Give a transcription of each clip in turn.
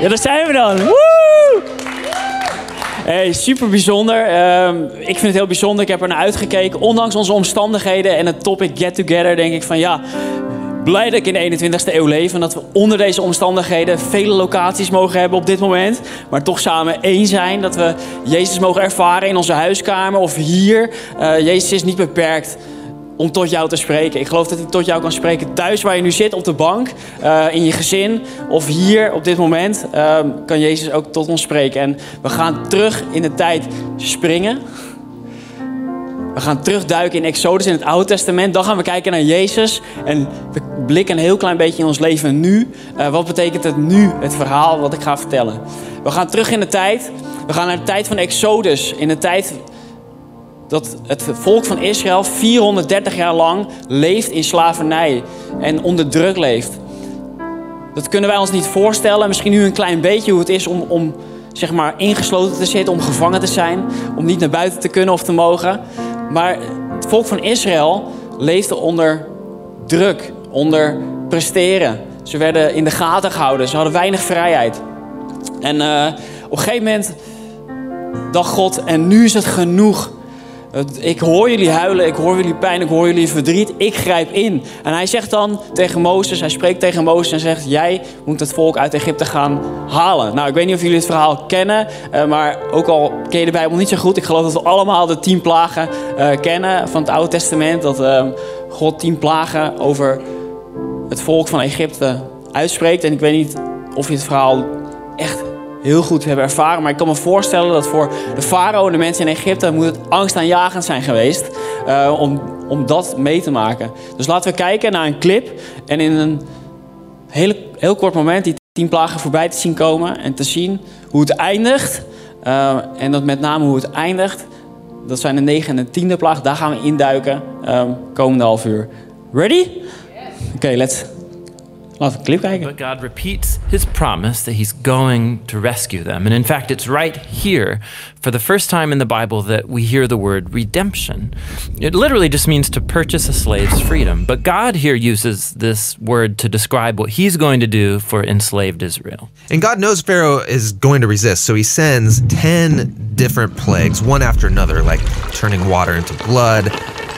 Ja, daar zijn we dan. Woe! Hey, super bijzonder. Ehm, ik vind het heel bijzonder. Ik heb er naar uitgekeken. Ondanks onze omstandigheden en het topic Get Together, denk ik van ja. Blij dat ik in de 21ste eeuw leef en dat we onder deze omstandigheden vele locaties mogen hebben op dit moment. Maar toch samen één zijn. Dat we Jezus mogen ervaren in onze huiskamer of hier. Eh, Jezus is niet beperkt om tot jou te spreken. Ik geloof dat hij tot jou kan spreken thuis waar je nu zit op de bank, uh, in je gezin of hier op dit moment. Uh, kan Jezus ook tot ons spreken. En we gaan terug in de tijd springen. We gaan terugduiken in Exodus in het Oude Testament. Dan gaan we kijken naar Jezus. En we blikken een heel klein beetje in ons leven nu. Uh, wat betekent het nu, het verhaal wat ik ga vertellen? We gaan terug in de tijd. We gaan naar de tijd van Exodus. In de tijd dat het volk van Israël 430 jaar lang leeft in slavernij en onder druk leeft. Dat kunnen wij ons niet voorstellen. Misschien nu een klein beetje hoe het is om, om zeg maar ingesloten te zitten, om gevangen te zijn, om niet naar buiten te kunnen of te mogen. Maar het volk van Israël leefde onder druk, onder presteren. Ze werden in de gaten gehouden, ze hadden weinig vrijheid. En uh, op een gegeven moment dacht God, en nu is het genoeg. Ik hoor jullie huilen, ik hoor jullie pijn, ik hoor jullie verdriet. Ik grijp in. En hij zegt dan tegen Mozes, hij spreekt tegen Mozes en zegt: Jij moet het volk uit Egypte gaan halen. Nou, ik weet niet of jullie het verhaal kennen, uh, maar ook al ken je de Bijbel niet zo goed, ik geloof dat we allemaal de tien plagen uh, kennen van het Oude Testament. Dat uh, God tien plagen over het volk van Egypte uitspreekt. En ik weet niet of je het verhaal echt heel goed hebben ervaren. Maar ik kan me voorstellen dat voor de farao en de mensen in Egypte moet het angstaanjagend zijn geweest uh, om, om dat mee te maken. Dus laten we kijken naar een clip en in een heel, heel kort moment die tien plagen voorbij te zien komen en te zien hoe het eindigt. Uh, en dat met name hoe het eindigt, dat zijn de negen en de tiende plaag. Daar gaan we induiken um, komende half uur. Ready? Oké, okay, let's Laten we clip kijken. But God repeats his promise that he's going to rescue them. And in fact, it's right here, for the first time in the Bible, that we hear the word redemption. It literally just means to purchase a slave's freedom. But God here uses this word to describe what he's going to do for enslaved Israel. And God knows Pharaoh is going to resist, so he sends 10 different plagues, one after another, like turning water into blood,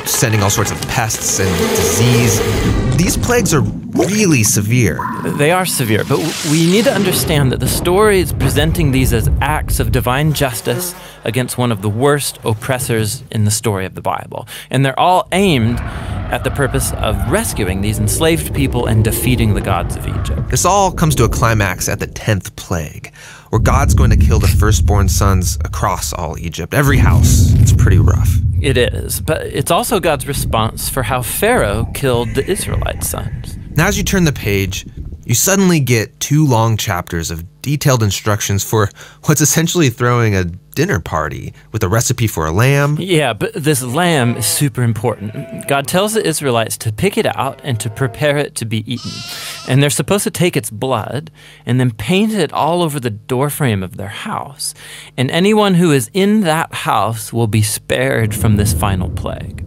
sending all sorts of pests and disease. These plagues are really severe. They are severe, but we need to understand that the story is presenting these as acts of divine justice against one of the worst oppressors in the story of the Bible. And they're all aimed at the purpose of rescuing these enslaved people and defeating the gods of Egypt. This all comes to a climax at the 10th plague, where God's going to kill the firstborn sons across all Egypt, every house. It's pretty rough. It is, but it's also God's response for how Pharaoh killed the Israelite sons. Now, as you turn the page, you suddenly get two long chapters of detailed instructions for what's essentially throwing a dinner party with a recipe for a lamb. Yeah, but this lamb is super important. God tells the Israelites to pick it out and to prepare it to be eaten. And they're supposed to take its blood and then paint it all over the doorframe of their house. And anyone who is in that house will be spared from this final plague.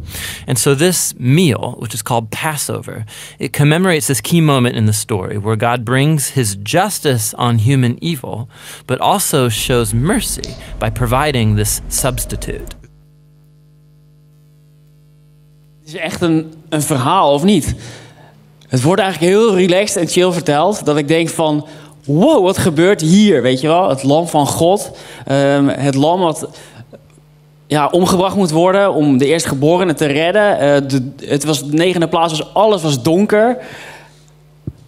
And so this meal, which is called Passover, it commemorates this key moment in the story where God brings his justice on human evil, but also shows mercy by providing this substitute. Het is echt een, een verhaal, of niet? Het wordt eigenlijk heel relaxed en chill verteld. Dat ik denk van, wow, wat gebeurt hier? Weet je wel, het lam van God. Um, het lam wat ja, omgebracht moet worden om de eerstgeborene te redden. De, het was de negende plaats, was alles was donker.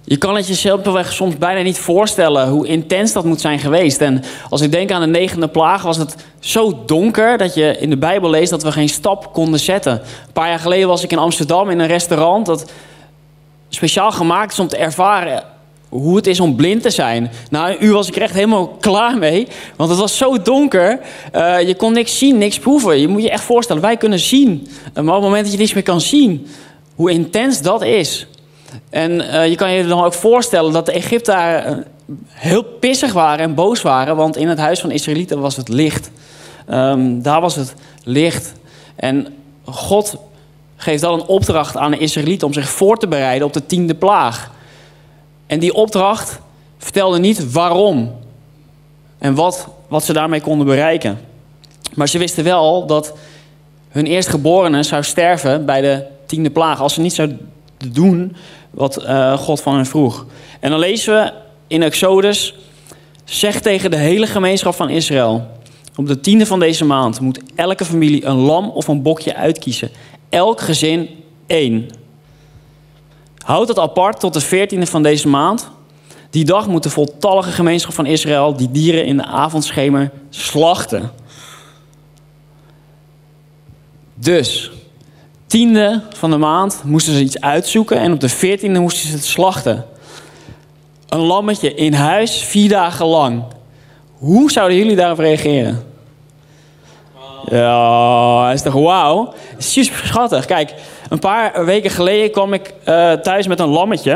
Je kan het jezelf soms bijna niet voorstellen hoe intens dat moet zijn geweest. En als ik denk aan de negende plaag, was het zo donker dat je in de Bijbel leest dat we geen stap konden zetten. Een paar jaar geleden was ik in Amsterdam in een restaurant dat speciaal gemaakt is om te ervaren hoe het is om blind te zijn. Een uur was ik er echt helemaal klaar mee, want het was zo donker. Uh, je kon niks zien, niks proeven. Je moet je echt voorstellen, wij kunnen zien. Maar op het moment dat je niks meer kan zien, hoe intens dat is. En uh, je kan je dan ook voorstellen dat de Egyptenaren heel pissig waren en boos waren, want in het huis van Israëlieten was het licht. Um, daar was het licht. En God geeft dan een opdracht aan de Israëlieten om zich voor te bereiden op de tiende plaag. En die opdracht vertelden niet waarom en wat, wat ze daarmee konden bereiken. Maar ze wisten wel dat hun eerstgeborene zou sterven bij de tiende plaag als ze niet zouden doen wat uh, God van hen vroeg. En dan lezen we in Exodus: zeg tegen de hele gemeenschap van Israël: op de tiende van deze maand moet elke familie een lam of een bokje uitkiezen. Elk gezin één. Houd dat apart tot de veertiende van deze maand. Die dag moet de voltallige gemeenschap van Israël die dieren in de avondschemer slachten. Dus, tiende van de maand moesten ze iets uitzoeken en op de veertiende moesten ze het slachten. Een lammetje in huis, vier dagen lang. Hoe zouden jullie daarop reageren? Ja, is toch wauw? Super schattig. Kijk, een paar weken geleden kwam ik uh, thuis met een lammetje.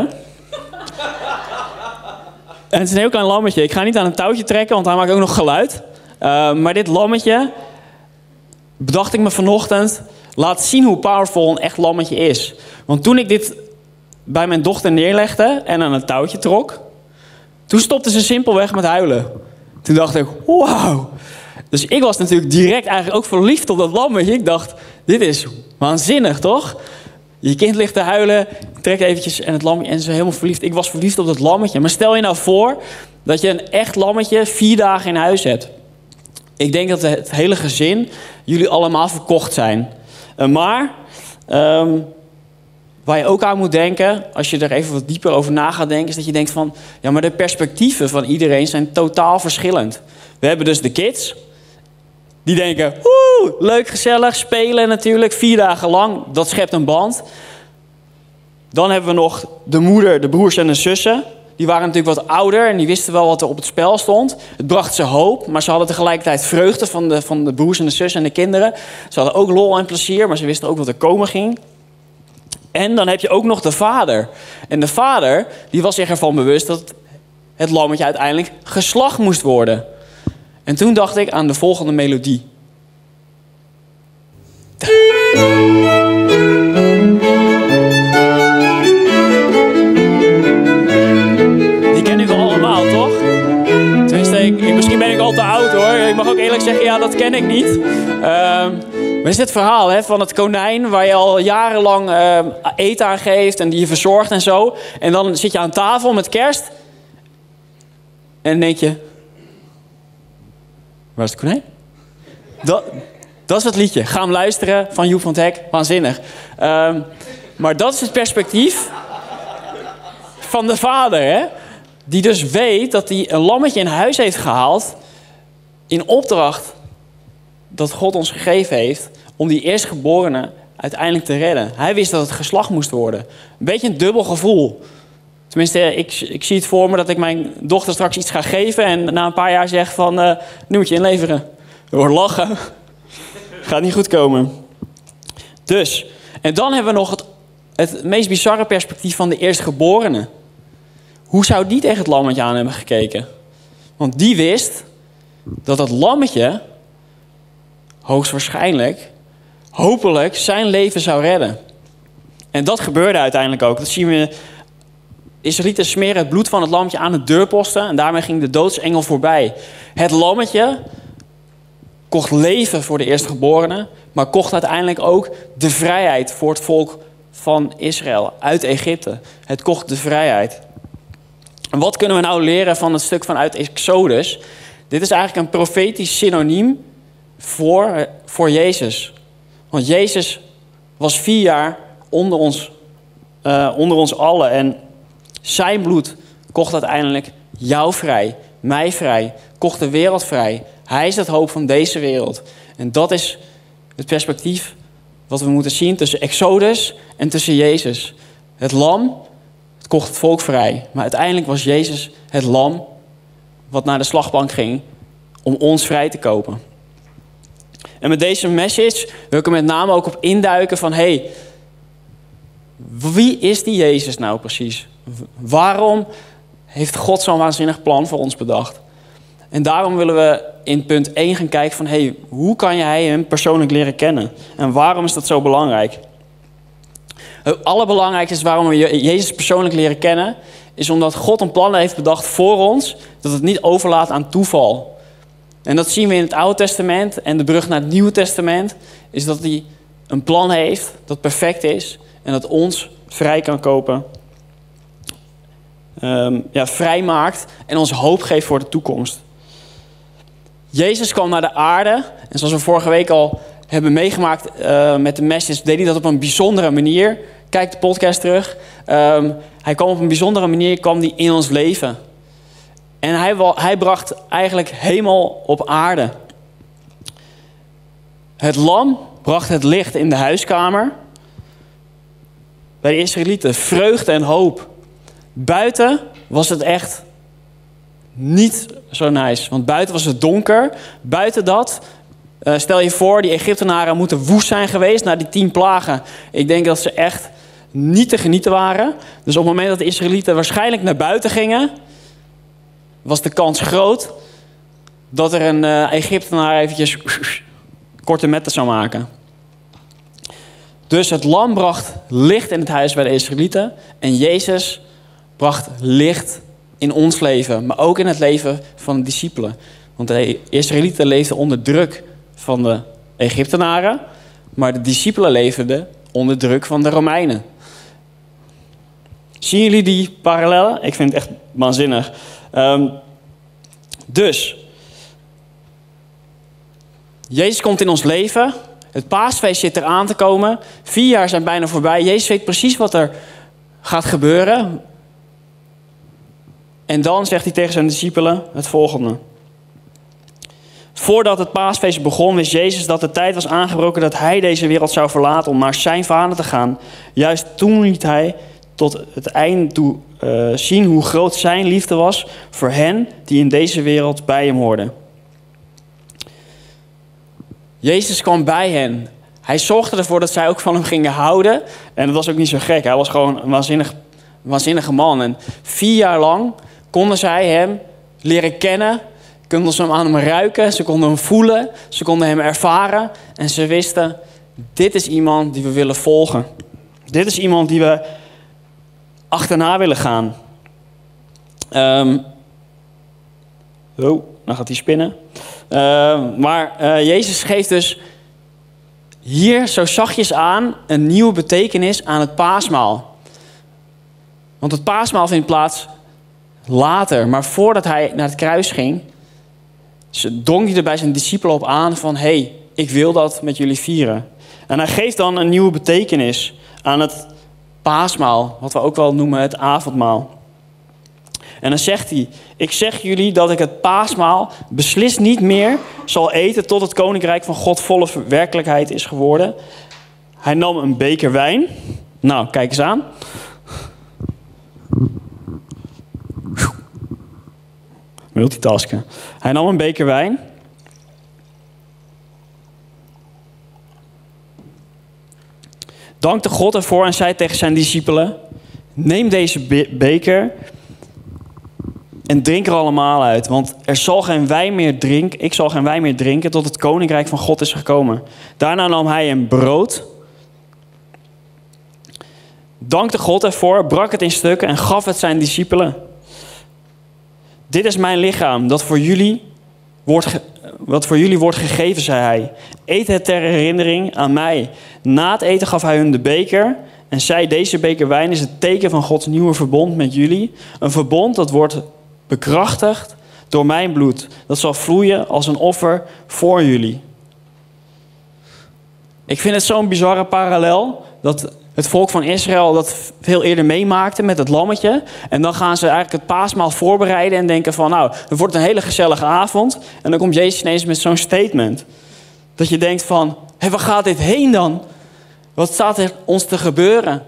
en het is een heel klein lammetje. Ik ga niet aan een touwtje trekken, want hij maakt ook nog geluid. Uh, maar dit lammetje, bedacht ik me vanochtend, laat zien hoe powerful een echt lammetje is. Want toen ik dit bij mijn dochter neerlegde en aan een touwtje trok, toen stopte ze simpelweg met huilen. Toen dacht ik, wauw. Dus ik was natuurlijk direct eigenlijk ook verliefd op dat lammetje. Ik dacht, dit is waanzinnig, toch? Je kind ligt te huilen, trekt eventjes en het lammetje en ze is helemaal verliefd. Ik was verliefd op dat lammetje. Maar stel je nou voor dat je een echt lammetje vier dagen in huis hebt. Ik denk dat het hele gezin, jullie allemaal verkocht zijn. Eh, maar um, waar je ook aan moet denken, als je er even wat dieper over na gaat denken, is dat je denkt van, ja, maar de perspectieven van iedereen zijn totaal verschillend. We hebben dus de kids, die denken, oeh, leuk, gezellig, spelen natuurlijk, vier dagen lang, dat schept een band. Dan hebben we nog de moeder, de broers en de zussen. Die waren natuurlijk wat ouder en die wisten wel wat er op het spel stond. Het bracht ze hoop, maar ze hadden tegelijkertijd vreugde van de, van de broers en de zussen en de kinderen. Ze hadden ook lol en plezier, maar ze wisten ook wat er komen ging. En dan heb je ook nog de vader. En de vader, die was zich ervan bewust dat het lammetje uiteindelijk geslacht moest worden. En toen dacht ik aan de volgende melodie. Ja, dat ken ik niet. Uh, maar is dit verhaal hè, van het konijn waar je al jarenlang uh, eten aan geeft en die je verzorgt en zo. En dan zit je aan tafel met kerst. En dan denk je, Waar is het konijn? Dat, dat is het liedje. Ga hem luisteren van Joep van het Hek. Waanzinnig. Um, maar dat is het perspectief van de vader. Hè? Die dus weet dat hij een lammetje in huis heeft gehaald. In opdracht dat God ons gegeven heeft. Om die eerstgeborene uiteindelijk te redden. Hij wist dat het geslacht moest worden. Een beetje een dubbel gevoel. Tenminste, ik, ik zie het voor me dat ik mijn dochter straks iets ga geven en na een paar jaar zeg van, uh, nu moet je inleveren. Door lachen. Gaat niet goed komen. Dus, en dan hebben we nog het, het meest bizarre perspectief van de eerstgeborene. Hoe zou die tegen het lammetje aan hebben gekeken? Want die wist dat dat lammetje hoogstwaarschijnlijk, hopelijk, zijn leven zou redden. En dat gebeurde uiteindelijk ook. Dat zien we Israëlieten smeren het bloed van het lammetje aan de deurposten en daarmee ging de doodsengel voorbij. Het lammetje kocht leven voor de eerstgeborenen, maar kocht uiteindelijk ook de vrijheid voor het volk van Israël uit Egypte. Het kocht de vrijheid. En wat kunnen we nou leren van het stuk vanuit Exodus? Dit is eigenlijk een profetisch synoniem voor, voor Jezus. Want Jezus was vier jaar onder ons, uh, onder ons allen en zijn bloed kocht uiteindelijk jou vrij, mij vrij, kocht de wereld vrij. Hij is het hoop van deze wereld. En dat is het perspectief wat we moeten zien tussen Exodus en tussen Jezus. Het lam het kocht het volk vrij, maar uiteindelijk was Jezus het lam wat naar de slagbank ging om ons vrij te kopen. En met deze message wil ik er met name ook op induiken van hey, wie is die Jezus nou precies? Waarom heeft God zo'n waanzinnig plan voor ons bedacht? En daarom willen we in punt 1 gaan kijken van... Hey, hoe kan jij hem persoonlijk leren kennen? En waarom is dat zo belangrijk? Het allerbelangrijkste is waarom we Jezus persoonlijk leren kennen... is omdat God een plan heeft bedacht voor ons, dat het niet overlaat aan toeval. En dat zien we in het Oude Testament en de brug naar het Nieuwe Testament, is dat hij een plan heeft dat perfect is en dat ons vrij kan kopen, ehm, ja, vrij maakt en ons hoop geeft voor de toekomst. Jezus kwam naar de aarde en zoals we vorige week al hebben meegemaakt uh, met de message, deed hij dat op een bijzondere manier. Kijk de podcast terug. Um, hij kwam op een bijzondere manier kwam die in ons leven. En hij, hij bracht eigenlijk hemel op aarde. Het lam bracht het licht in de huiskamer. Bij de Israëlieten vreugde en hoop. Buiten was het echt niet zo nice. Want buiten was het donker. Buiten dat, uh, stel je voor, die Egyptenaren moeten woest zijn geweest na die tien plagen. Ik denk dat ze echt niet te genieten waren. Dus op het moment dat de Israëlieten waarschijnlijk naar buiten gingen, was de kans groot dat er een uh, Egyptenaar eventjes korte metten zou maken. Dus het lam bracht licht in het huis bij de Israëlieten en Jezus bracht licht in ons leven, maar ook in het leven van de discipelen. Want de Israëlieten leefden onder druk van de Egyptenaren, maar de discipelen leefden onder druk van de Romeinen. Zien jullie die parallellen? Ik vind het echt waanzinnig. Um, dus, Jezus komt in ons leven. Het paasfeest zit eraan te komen. Vier jaar zijn bijna voorbij. Jezus weet precies wat er gaat gebeuren. En dan zegt hij tegen zijn discipelen het volgende. Voordat het paasfeest begon, wist Jezus dat de tijd was aangebroken dat hij deze wereld zou verlaten om naar zijn vader te gaan. Juist toen liet hij tot het einde toe uh, zien hoe groot zijn liefde was voor hen die in deze wereld bij hem hoorden. Jezus kwam bij hen. Hij zorgde ervoor dat zij ook van hem gingen houden. En dat was ook niet zo gek. Hij was gewoon een waanzinnig, waanzinnige man. En vier jaar lang konden zij hem leren kennen. Konden ze hem aan hem ruiken. Ze konden hem voelen. Ze konden hem ervaren. En ze wisten, dit is iemand die we willen volgen. Dit is iemand die we achterna willen gaan. Um, oh, dan gaat hij spinnen. Uh, maar uh, Jezus geeft dus hier zo zachtjes aan een nieuwe betekenis aan het paasmaal. Want het paasmaal vindt plaats later, maar voordat hij naar het kruis ging, drong hij er bij zijn discipelen op aan van hé, hey, ik wil dat met jullie vieren. En hij geeft dan een nieuwe betekenis aan het paasmaal, wat we ook wel noemen het avondmaal. En dan zegt hij: Ik zeg jullie dat ik het paasmaal beslist niet meer zal eten tot het koninkrijk van God volle werkelijkheid is geworden. Hij nam een beker wijn. Nou, kijk eens aan. Multitasken. Hij nam een beker wijn. Dankte God ervoor en zei tegen zijn discipelen: Neem deze beker en drink er allemaal uit, want er zal geen wijn meer drinken. Ik zal geen wijn meer drinken tot het koninkrijk van God is gekomen. Daarna nam hij een brood, dankte God ervoor, brak het in stukken en gaf het zijn discipelen. Dit is mijn lichaam dat voor jullie wordt, wat voor jullie wordt gegeven, zei hij. Eet het ter herinnering aan mij. Na het eten gaf hij hun de beker en zei: Deze beker wijn is het teken van Gods nieuwe verbond met jullie. Een verbond dat wordt bekrachtigd door mijn bloed. Dat zal vloeien als een offer voor jullie. Ik vind het zo'n bizarre parallel dat het volk van Israël dat veel eerder meemaakte met het lammetje. En dan gaan ze eigenlijk het paasmaal voorbereiden en denken van nou, het wordt een hele gezellige avond. En dan komt Jezus ineens met zo'n statement. Dat je denkt van, hé, waar gaat dit heen dan? Wat staat er ons te gebeuren?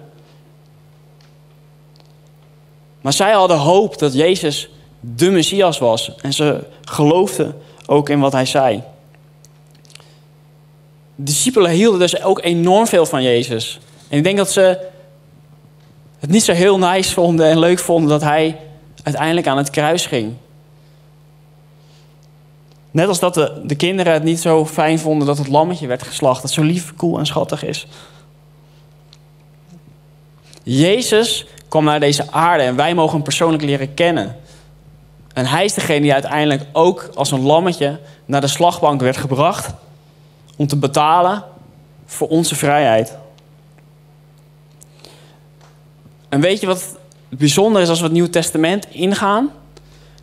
Maar zij hadden hoop dat Jezus de Messias was. En ze geloofden ook in wat hij zei. De discipelen hielden dus ook enorm veel van Jezus. En ik denk dat ze het niet zo heel nice vonden en leuk vonden dat hij uiteindelijk aan het kruis ging. Net als dat de, de kinderen het niet zo fijn vonden dat het lammetje werd geslacht. Dat zo lief, cool en schattig is. Jezus kwam naar deze aarde en wij mogen hem persoonlijk leren kennen. En hij is degene die uiteindelijk ook als een lammetje naar de slagbank werd gebracht om te betalen voor onze vrijheid. En weet je wat bijzonder is als we het Nieuw Testament ingaan?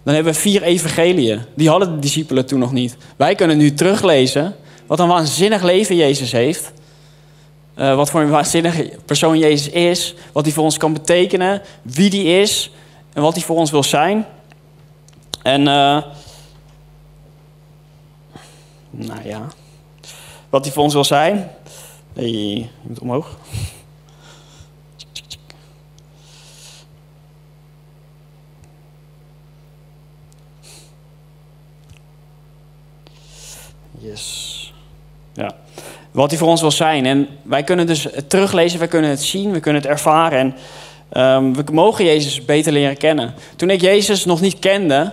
Dan hebben we vier evangeliën. Die hadden de discipelen toen nog niet. Wij kunnen nu teruglezen wat een waanzinnig leven Jezus heeft. Uh, wat voor een waanzinnige persoon Jezus is. Wat hij voor ons kan betekenen. Wie die is. En wat hij voor ons wil zijn. En uh, nou ja. Wat hij voor ons wil zijn. Je moet omhoog. Yes. Ja. Wat hij voor ons wil zijn. En wij kunnen dus het teruglezen, wij kunnen het zien, we kunnen het ervaren. En um, we mogen Jezus beter leren kennen. Toen ik Jezus nog niet kende,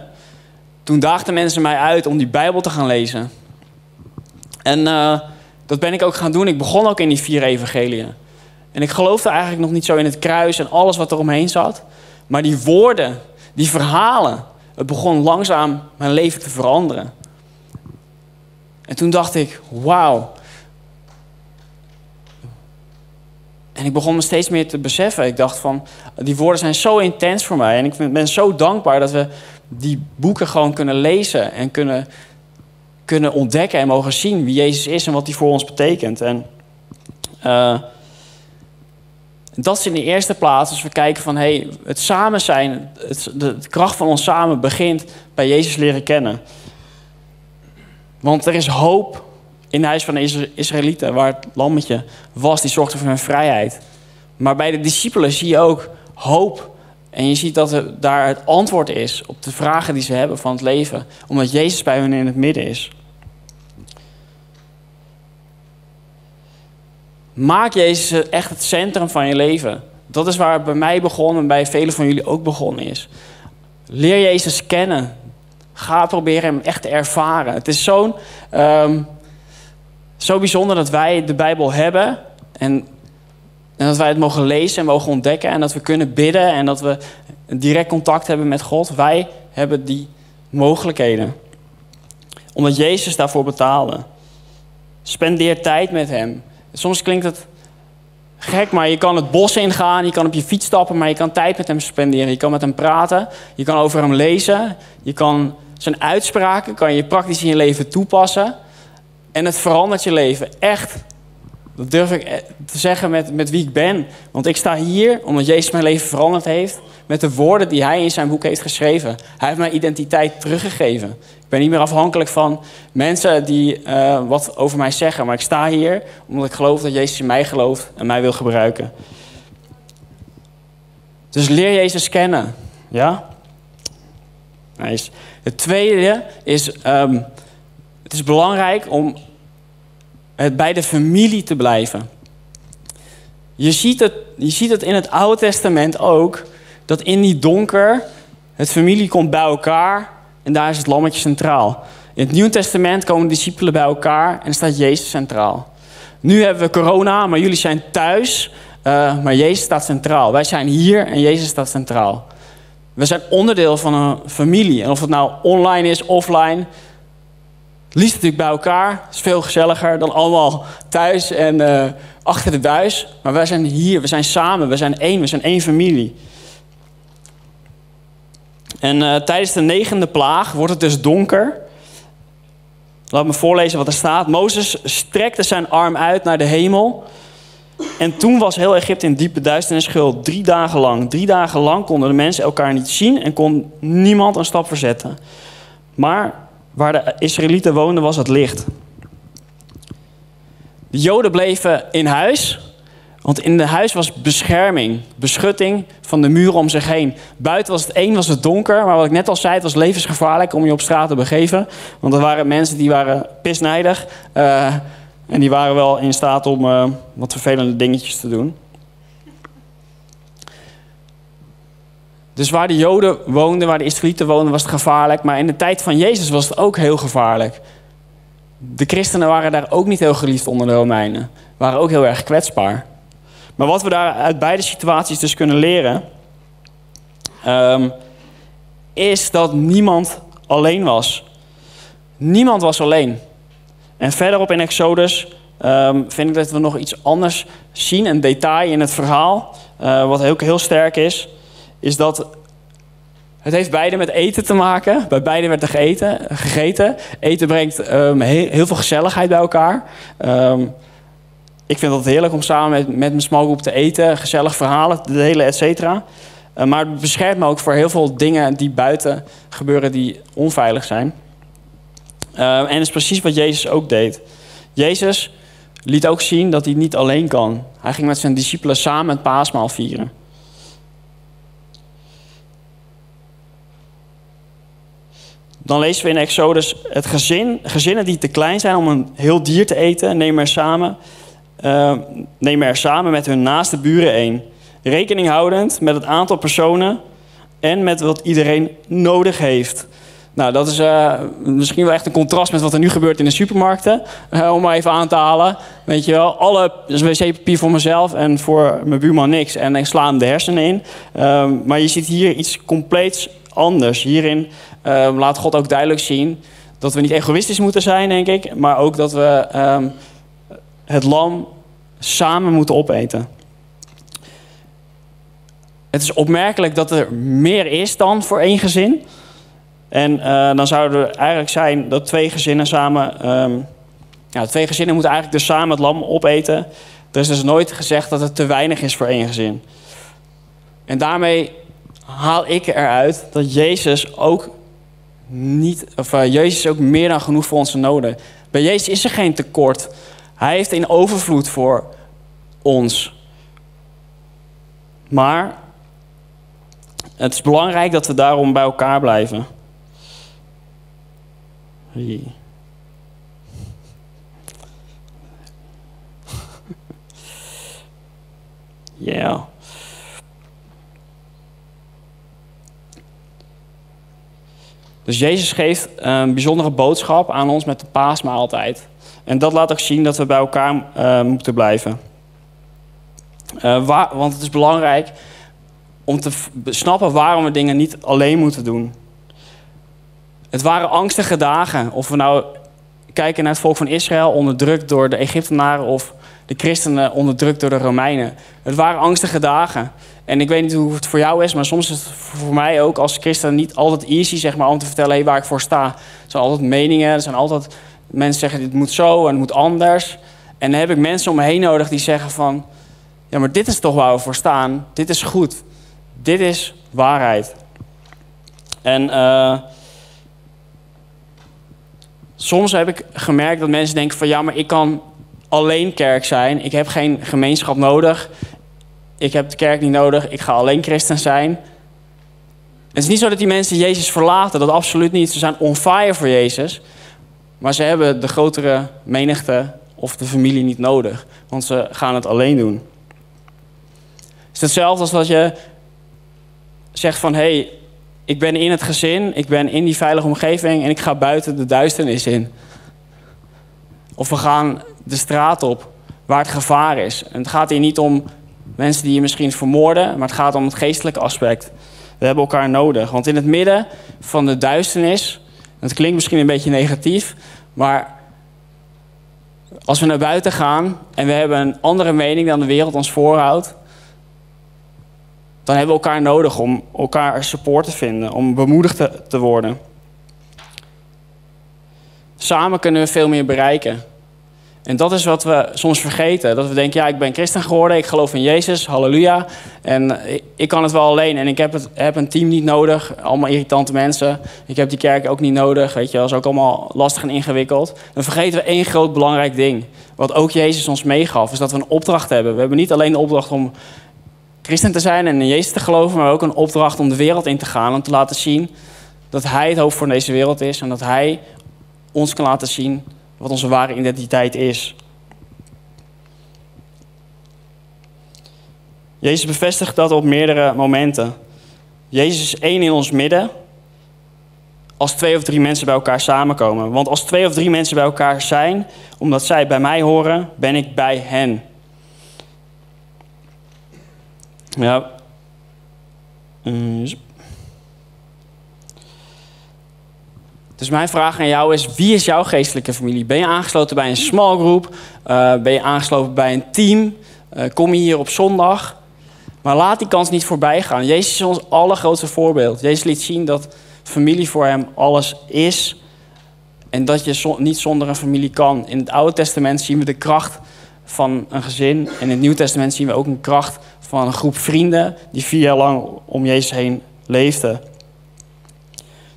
toen daagden mensen mij uit om die Bijbel te gaan lezen. En uh, dat ben ik ook gaan doen. Ik begon ook in die vier evangeliën. En ik geloofde eigenlijk nog niet zo in het kruis en alles wat er omheen zat. Maar die woorden, die verhalen, het begon langzaam mijn leven te veranderen. En toen dacht ik, wauw. En ik begon me steeds meer te beseffen. Ik dacht van, die woorden zijn zo intens voor mij. En ik ben zo dankbaar dat we die boeken gewoon kunnen lezen en kunnen, kunnen ontdekken en mogen zien wie Jezus is en wat hij voor ons betekent. En uh, dat is in de eerste plaats als we kijken van hey, het samen zijn, de kracht van ons samen begint bij Jezus leren kennen. Want er is hoop in het huis van de Israëlieten, waar het lammetje was, die zorgde voor hun vrijheid. Maar bij de discipelen zie je ook hoop. En je ziet dat er daar het antwoord is op de vragen die ze hebben van het leven, omdat Jezus bij hen in het midden is. Maak Jezus echt het centrum van je leven. Dat is waar het bij mij begon en bij velen van jullie ook begonnen is. Leer Jezus kennen. Ga proberen hem echt te ervaren. Het is zo'n, um, zo bijzonder dat wij de Bijbel hebben. En, en dat wij het mogen lezen en mogen ontdekken. En dat we kunnen bidden en dat we direct contact hebben met God. Wij hebben die mogelijkheden. Omdat Jezus daarvoor betaalde. Spendeer tijd met hem. Soms klinkt het gek, maar je kan het bos ingaan, je kan op je fiets stappen, maar je kan tijd met hem spenderen. Je kan met hem praten, je kan over hem lezen, je kan zijn uitspraken kan je praktisch in je leven toepassen. En het verandert je leven. Echt. Dat durf ik eh, te zeggen met, met wie ik ben. Want ik sta hier omdat Jezus mijn leven veranderd heeft. Met de woorden die hij in zijn boek heeft geschreven. Hij heeft mijn identiteit teruggegeven. Ik ben niet meer afhankelijk van mensen die uh, wat over mij zeggen. Maar ik sta hier omdat ik geloof dat Jezus in mij gelooft en mij wil gebruiken. Dus leer Jezus kennen. Ja? Het tweede is, um, het is belangrijk om bij de familie te blijven. Je ziet, het, je ziet het in het Oude Testament ook, dat in die donker het familie komt bij elkaar en daar is het lammetje centraal. In het Nieuwe Testament komen de discipelen bij elkaar en staat Jezus centraal. Nu hebben we corona, maar jullie zijn thuis, uh, maar Jezus staat centraal. Wij zijn hier en Jezus staat centraal. We zijn onderdeel van een familie. En of het nou online is, offline. Liefst natuurlijk bij elkaar. is veel gezelliger dan allemaal thuis en uh, achter de buis. Maar wij zijn hier, we zijn samen, we zijn één, we zijn één familie. En uh, tijdens de negende plaag wordt het dus donker. Laat me voorlezen wat er staat. Mozes strekte zijn arm uit naar de hemel. En toen was heel Egypte in diepe duisternis gehuld, drie dagen lang. Drie dagen lang konden de mensen elkaar niet zien en kon niemand een stap verzetten. Maar waar de Israëlieten woonden was het licht. De Joden bleven in huis, want in het huis was bescherming, beschutting van de muren om zich heen. Buiten was het één, was het donker, maar wat ik net al zei, het was levensgevaarlijk om je op straat te begeven. Want er waren mensen die waren pisnijdig. Uh, en die waren wel in staat om uh, wat vervelende dingetjes te doen. Dus waar de Joden woonden, waar de Israëlieten woonden, was het gevaarlijk. Maar in de tijd van Jezus was het ook heel gevaarlijk. De christenen waren daar ook niet heel geliefd onder de Romeinen. Waren ook heel erg kwetsbaar. Maar wat we daar uit beide situaties dus kunnen leren, ehm, is dat niemand alleen was. Niemand was alleen. En verderop in Exodus ehm, vind ik dat we nog iets anders zien, een detail in het verhaal, uh, wat ook heel sterk is, is dat het heeft beide met eten te maken. Bij beide werd er gegeten. gegeten. Eten brengt um, heel, heel, veel gezelligheid bij elkaar. Um, ik vind het heerlijk om samen met, met mijn smallgroep te eten. Gezellig verhalen de delen, et cetera. Uh, maar het beschermt me ook voor heel veel dingen die buiten gebeuren die onveilig zijn. Uh, en dat is precies wat Jezus ook deed. Jezus liet ook zien dat hij niet alleen kan. Hij ging met zijn discipelen samen het paasmaal vieren. Dan lezen we in Exodus het gezin, gezinnen die te klein zijn om een heel dier te eten, nemen er samen, uh, nemen er samen met hun naaste buren één. Rekening houdend met het aantal personen en met wat iedereen nodig heeft. Nou, dat is uh, misschien wel echt een contrast met wat er nu gebeurt in de supermarkten. Uh, om maar even aan te halen. Weet je wel, alle wc-papier voor mezelf en voor mijn buurman niks. En ik sla hem de hersenen in. Uh, maar je ziet hier iets compleets anders. Hierin laat God ook duidelijk zien dat we niet egoïstisch moeten zijn, denk ik. Maar ook dat we ehm, het lam samen moeten opeten. Het is opmerkelijk dat er meer is dan voor één gezin. En uh, dan zou er eigenlijk zijn dat twee gezinnen samen. Um, ja, twee gezinnen moeten eigenlijk dus samen het lam opeten. Er is dus nooit gezegd dat het te weinig is voor één gezin. En daarmee haal ik eruit dat Jezus ook niet, of uh, Jezus ook meer dan genoeg voor ons nodig. Bij Jezus is er geen tekort. Hij heeft in overvloed voor ons. Maar het is belangrijk dat we daarom bij elkaar blijven. Ja. Dus Jezus geeft een bijzondere boodschap aan ons met de paasmaaltijd. En dat laat ook zien dat we bij elkaar uh, moeten blijven. Uh, waar, want het is belangrijk om te snappen waarom we dingen niet alleen moeten doen. Het waren angstige dagen. Of we nou kijken naar het volk van Israël, onderdrukt door de Egyptenaren of de christenen onderdrukt door de Romeinen. Het waren angstige dagen. En ik weet niet hoe het voor jou is, maar soms is het voor mij ook als christen niet altijd easy zeg maar, om te vertellen waar ik voor sta. Er zijn altijd meningen, er zijn altijd mensen zeggen dit moet zo en het moet anders. En dan heb ik mensen om me heen nodig die zeggen van, ja maar dit is toch waar we voor staan, dit is goed, dit is waarheid. En uh, soms heb ik gemerkt dat mensen denken van ja maar ik kan alleen kerk zijn, ik heb geen gemeenschap nodig, ik heb de kerk niet nodig, ik ga alleen christen zijn. Het is niet zo dat die mensen Jezus verlaten, dat absoluut niet. Ze zijn on fire voor Jezus. Maar ze hebben de grotere menigte of de familie niet nodig, want ze gaan het alleen doen. Het is hetzelfde als dat je zegt van hé, hey, ik ben in het gezin, ik ben in die veilige omgeving en ik ga buiten de duisternis in. Of we gaan de straat op waar het gevaar is. En het gaat hier niet om mensen die je misschien vermoorden, maar het gaat om het geestelijke aspect. We hebben elkaar nodig, want in het midden van de duisternis het klinkt misschien een beetje negatief, maar als we naar buiten gaan en we hebben een andere mening dan de wereld ons voorhoudt, dan hebben we elkaar nodig om elkaar support te vinden, om bemoedigd te, worden. Samen kunnen we veel meer bereiken. En dat is wat we soms vergeten. Dat we denken, ja, ik ben christen geworden, ik geloof in Jezus, halleluja. En ik kan het wel alleen en ik heb, het, heb een team niet nodig. Allemaal irritante mensen. Ik heb die kerk ook niet nodig, weet je. Dat is ook allemaal lastig en ingewikkeld. Dan vergeten we één groot belangrijk ding. Wat ook Jezus ons meegaf, is dat we een opdracht hebben. We hebben niet alleen de opdracht om christen te zijn en in Jezus te geloven... maar ook een opdracht om de wereld in te gaan. Om te laten zien dat Hij het hoofd van deze wereld is. En dat Hij ons kan laten zien wat onze ware identiteit is. Jezus bevestigt dat op meerdere momenten. Jezus is één in ons midden als twee of drie mensen bij elkaar samenkomen. Want als twee of drie mensen bij elkaar zijn, omdat zij bij mij horen, ben ik bij hen. Ja. Eh, dus mijn vraag aan jou is: wie is jouw geestelijke familie? Ben je aangesloten bij een small group? Eh, ben je aangesloten bij een team? Eh, kom je hier op zondag? Maar laat die kans niet voorbij gaan. Jezus is ons allergrootste voorbeeld. Jezus liet zien dat familie voor hem alles is. En dat je niet zonder een familie kan. In het Oude Testament zien we de kracht van een gezin. En in het Nieuw Testament zien we ook een kracht van een groep vrienden die vier jaar lang om Jezus heen leefden.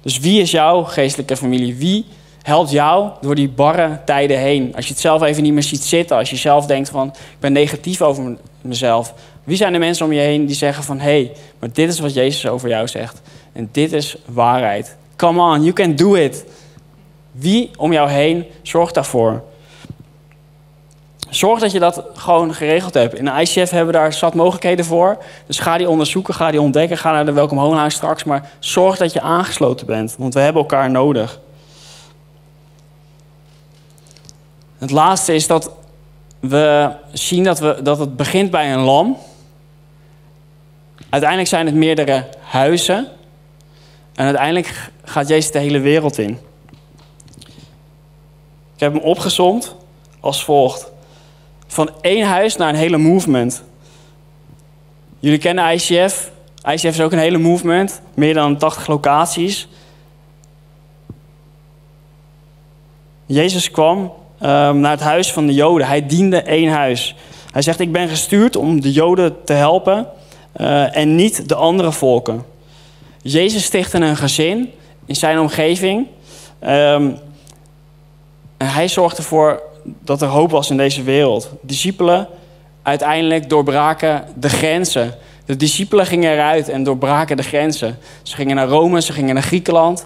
Dus wie is jouw geestelijke familie? Wie helpt jou door die barre tijden heen? Als je het zelf even niet meer ziet zitten, als je zelf denkt van ik ben negatief over mezelf. Wie zijn de mensen om je heen die zeggen van hé, hey, maar dit is wat Jezus over jou zegt. En dit is waarheid. Come on, you can do it. Wie om jou heen zorgt daarvoor? Zorg dat je dat gewoon geregeld hebt. In de ICF hebben we daar zat mogelijkheden voor. Dus ga die onderzoeken, ga die ontdekken. Ga naar de Welkom Hoonhuis straks. Maar zorg dat je aangesloten bent. Want we hebben elkaar nodig. Het laatste is dat we zien dat, we, dat het begint bij een lam. Uiteindelijk zijn het meerdere huizen. En uiteindelijk gaat Jezus de hele wereld in. Ik heb hem opgezond als volgt. Van één huis naar een hele movement. Jullie kennen ICF. ICF is ook een hele movement. Meer dan 80 locaties. Jezus kwam um, naar het huis van de Joden. Hij diende één huis. Hij zegt: Ik ben gestuurd om de Joden te helpen uh, en niet de andere volken. Jezus stichtte een gezin in zijn omgeving. En hij zorgde ervoor dat er hoop was in deze wereld. Discipelen uiteindelijk doorbraken de grenzen. De discipelen gingen eruit en doorbraken de grenzen. Ze gingen naar Rome, ze gingen naar Griekenland.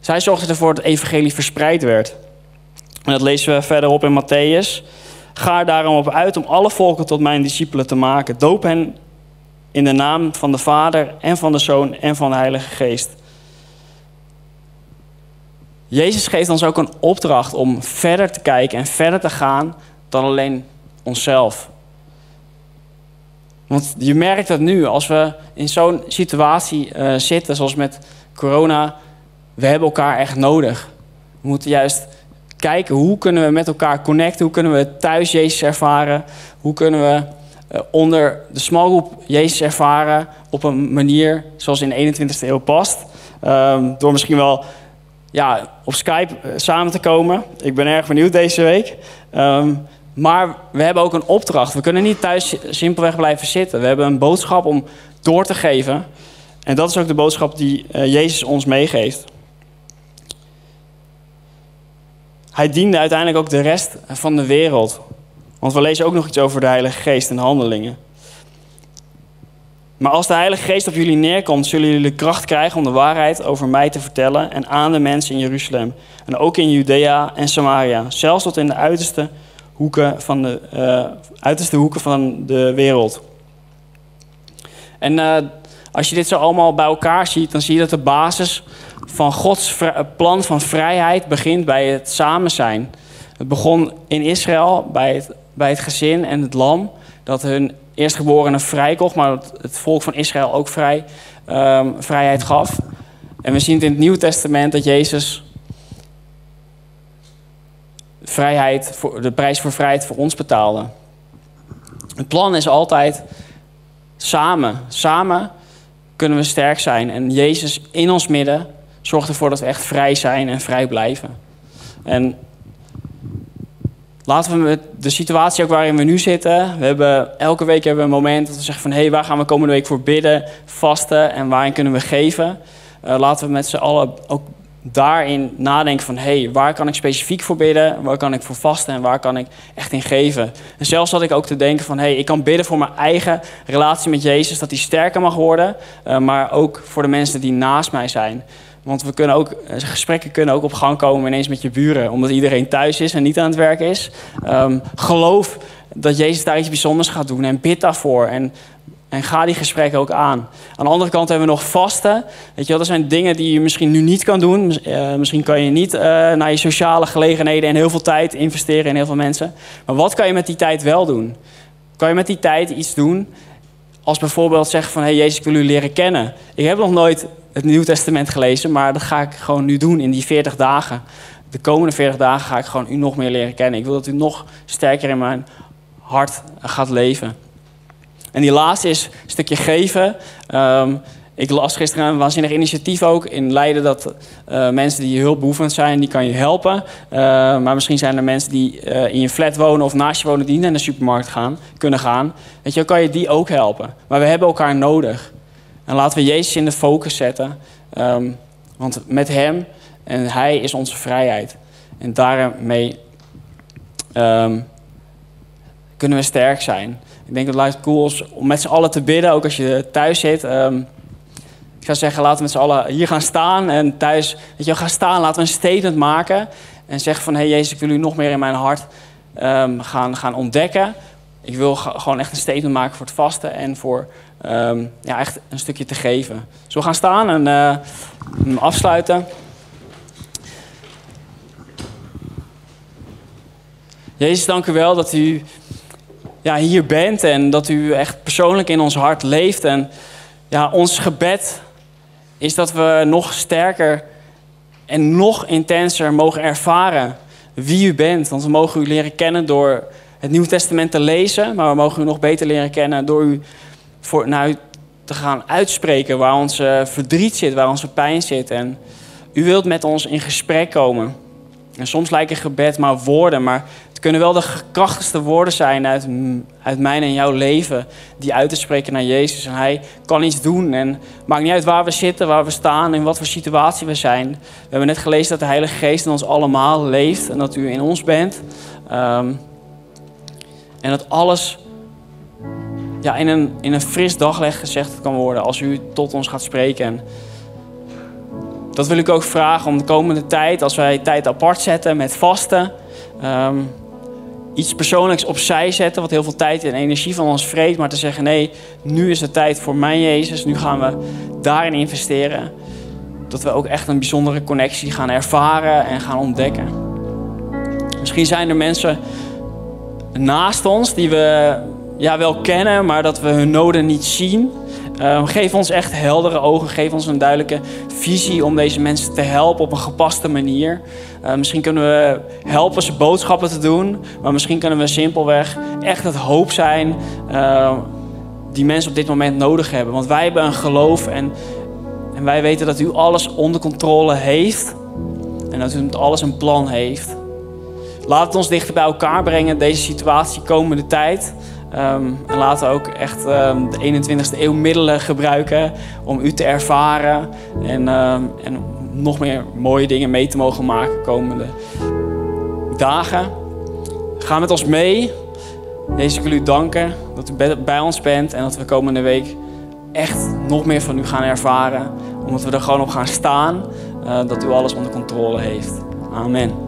Zij zorgden ervoor dat het evangelie verspreid werd. En dat lezen we verderop in Matthäus. Ga er daarom op uit om alle volken tot mijn discipelen te maken. Doop hen in de naam van de Vader en van de Zoon en van de Heilige Geest. Jezus geeft ons ook een opdracht om verder te kijken en verder te gaan dan alleen onszelf. Want je merkt dat nu, als we in zo'n situatie uh, zitten, zoals met corona, we hebben elkaar echt nodig. We moeten juist kijken hoe kunnen we met elkaar connecten, hoe kunnen we thuis Jezus ervaren, hoe kunnen we uh, onder de smalgroep Jezus ervaren op een manier zoals in de 21ste eeuw past. Um, door misschien wel ja, op Skype eh, samen te komen. Ik ben erg benieuwd deze week. Um, maar we hebben ook een opdracht. We kunnen niet thuis simpelweg blijven zitten. We hebben een boodschap om door te geven. En dat is ook de boodschap die uh, Jezus ons meegeeft. Hij diende uiteindelijk ook de rest van de wereld. Want we lezen ook nog iets over de Heilige Geest en handelingen. Maar als de Heilige Geest op jullie neerkomt, zullen jullie de kracht krijgen om de waarheid over mij te vertellen en aan de mensen in Jeruzalem. En ook in Judea en Samaria, zelfs tot in de uiterste hoeken van de, uh, uiterste hoeken van de wereld. En uh, als je dit zo allemaal bij elkaar ziet, dan zie je dat de basis van Gods plan van vrijheid begint bij het samen zijn. Het begon in Israël bij het, bij het gezin en het lam, dat hun eerstgeborene vrijkocht, maar het volk van Israël ook vrij, um, vrijheid gaf. En we zien het in het Nieuwe Testament dat Jezus vrijheid voor, de prijs voor vrijheid voor ons betaalde. Het plan is altijd samen. Samen kunnen we sterk zijn. En Jezus in ons midden zorgt ervoor dat we echt vrij zijn en vrij blijven. En Laten we met de situatie ook waarin we nu zitten. We hebben, elke week hebben we een moment dat we zeggen van... hé, hey, waar gaan we komende week voor bidden, vasten en waarin kunnen we geven? Uh, laten we met z'n allen ook daarin nadenken van... hé, hey, waar kan ik specifiek voor bidden? Waar kan ik voor vasten en waar kan ik echt in geven? En zelfs had ik ook te denken van... hé, hey, ik kan bidden voor mijn eigen relatie met Jezus... dat die sterker mag worden, uh, maar ook voor de mensen die naast mij zijn... Want we kunnen ook, eh, gesprekken kunnen ook op gang komen ineens met je buren, omdat iedereen thuis is en niet aan het werk is. Um, geloof dat Jezus daar iets bijzonders gaat doen en bid daarvoor. En, en ga die gesprekken ook aan. Aan de andere kant hebben we nog vasten. Weet je wel, dat zijn dingen die je misschien nu niet kan doen. Uh, misschien kan je niet uh, naar je sociale gelegenheden en heel veel tijd investeren in heel veel mensen. Maar wat kan je met die tijd wel doen? Kan je met die tijd iets doen als bijvoorbeeld zeggen van... hé hey Jezus, ik wil u leren kennen. Ik heb nog nooit het Nieuwe Testament gelezen, maar dat ga ik gewoon nu doen in die 40 dagen. De komende 40 dagen ga ik gewoon u nog meer leren kennen. Ik wil dat u nog sterker in mijn hart gaat leven. En die laatste is een stukje geven. Ehm, ik las gisteren een waanzinnig initiatief ook in Leiden dat uh, mensen die hulpbehoevend zijn, die kan je helpen. Uh, maar misschien zijn er mensen die uh, in je flat wonen of naast je wonen die niet naar de supermarkt gaan, kunnen gaan. Weet je, kan je die ook helpen. Maar we hebben elkaar nodig. En laten we Jezus in de focus zetten. Um, want met hem en hij is onze vrijheid. En daarmee um, kunnen we sterk zijn. Ik denk dat het cool is om met z'n allen te bidden, ook als je thuis zit. Um, ik zou zeggen, laten we met z'n allen hier gaan staan en thuis, weet je, gaan staan, laten we een statement maken. En zeggen van, hé hey Jezus, ik wil u nog meer in mijn hart gaan, gaan ontdekken. Ik wil gewoon echt een statement maken voor het vasten en voor um, ja, echt een stukje te geven. Zullen we gaan staan en uh, afsluiten? Jezus, dank u wel dat u ja, hier bent en dat u echt persoonlijk in ons hart leeft. En ja, ons gebed is dat we nog sterker en nog intenser mogen ervaren wie u bent. Want we mogen u leren kennen door het Nieuwe Testament te lezen, maar we mogen u nog beter leren kennen door u voor, naar u te gaan uitspreken waar onze verdriet zit, waar onze pijn zit. En u wilt met ons in gesprek komen. En soms lijken gebed maar woorden, maar het kunnen wel de krachtigste woorden zijn uit, uit mijn en jouw leven. Die uit te spreken naar Jezus. En hij kan iets doen. En maakt niet uit waar we zitten, waar we staan, in wat voor situatie we zijn. We hebben net gelezen dat de Heilige Geest in ons allemaal leeft. En dat u in ons bent. Um, en dat alles ja, in, een, in een fris dagleg gezegd kan worden als u tot ons gaat spreken. En dat wil ik ook vragen om de komende tijd, als wij tijd apart zetten met vasten. Um, iets persoonlijks opzij zetten, wat heel veel tijd en energie van ons vreet, maar te zeggen: nee, nu is het tijd voor mijn Jezus, nu gaan we daarin investeren. Dat we ook echt een bijzondere connectie gaan ervaren en gaan ontdekken. Misschien zijn er mensen naast ons die we ja, wel kennen, maar dat we hun noden niet zien. Uh, geef ons echt heldere ogen, geef ons een duidelijke visie om deze mensen te helpen op een gepaste manier. Uh, misschien kunnen we helpen ze boodschappen te doen, maar misschien kunnen we simpelweg echt het hoop zijn uh, die mensen op dit moment nodig hebben. Want wij hebben een geloof en, en wij weten dat u alles onder controle heeft en dat u met alles een plan heeft. Laat het ons dichter bij elkaar brengen, deze situatie komende tijd. Um, en laten ook echt um, de 21ste eeuw middelen gebruiken om u te ervaren en, um, en nog meer mooie dingen mee te mogen maken komende dagen. Ga met ons mee. Jezus, ik wil u danken dat u bij ons bent en dat we komende week echt nog meer van u gaan ervaren. Omdat we er gewoon op gaan staan, uh, dat u alles onder controle heeft. Amen.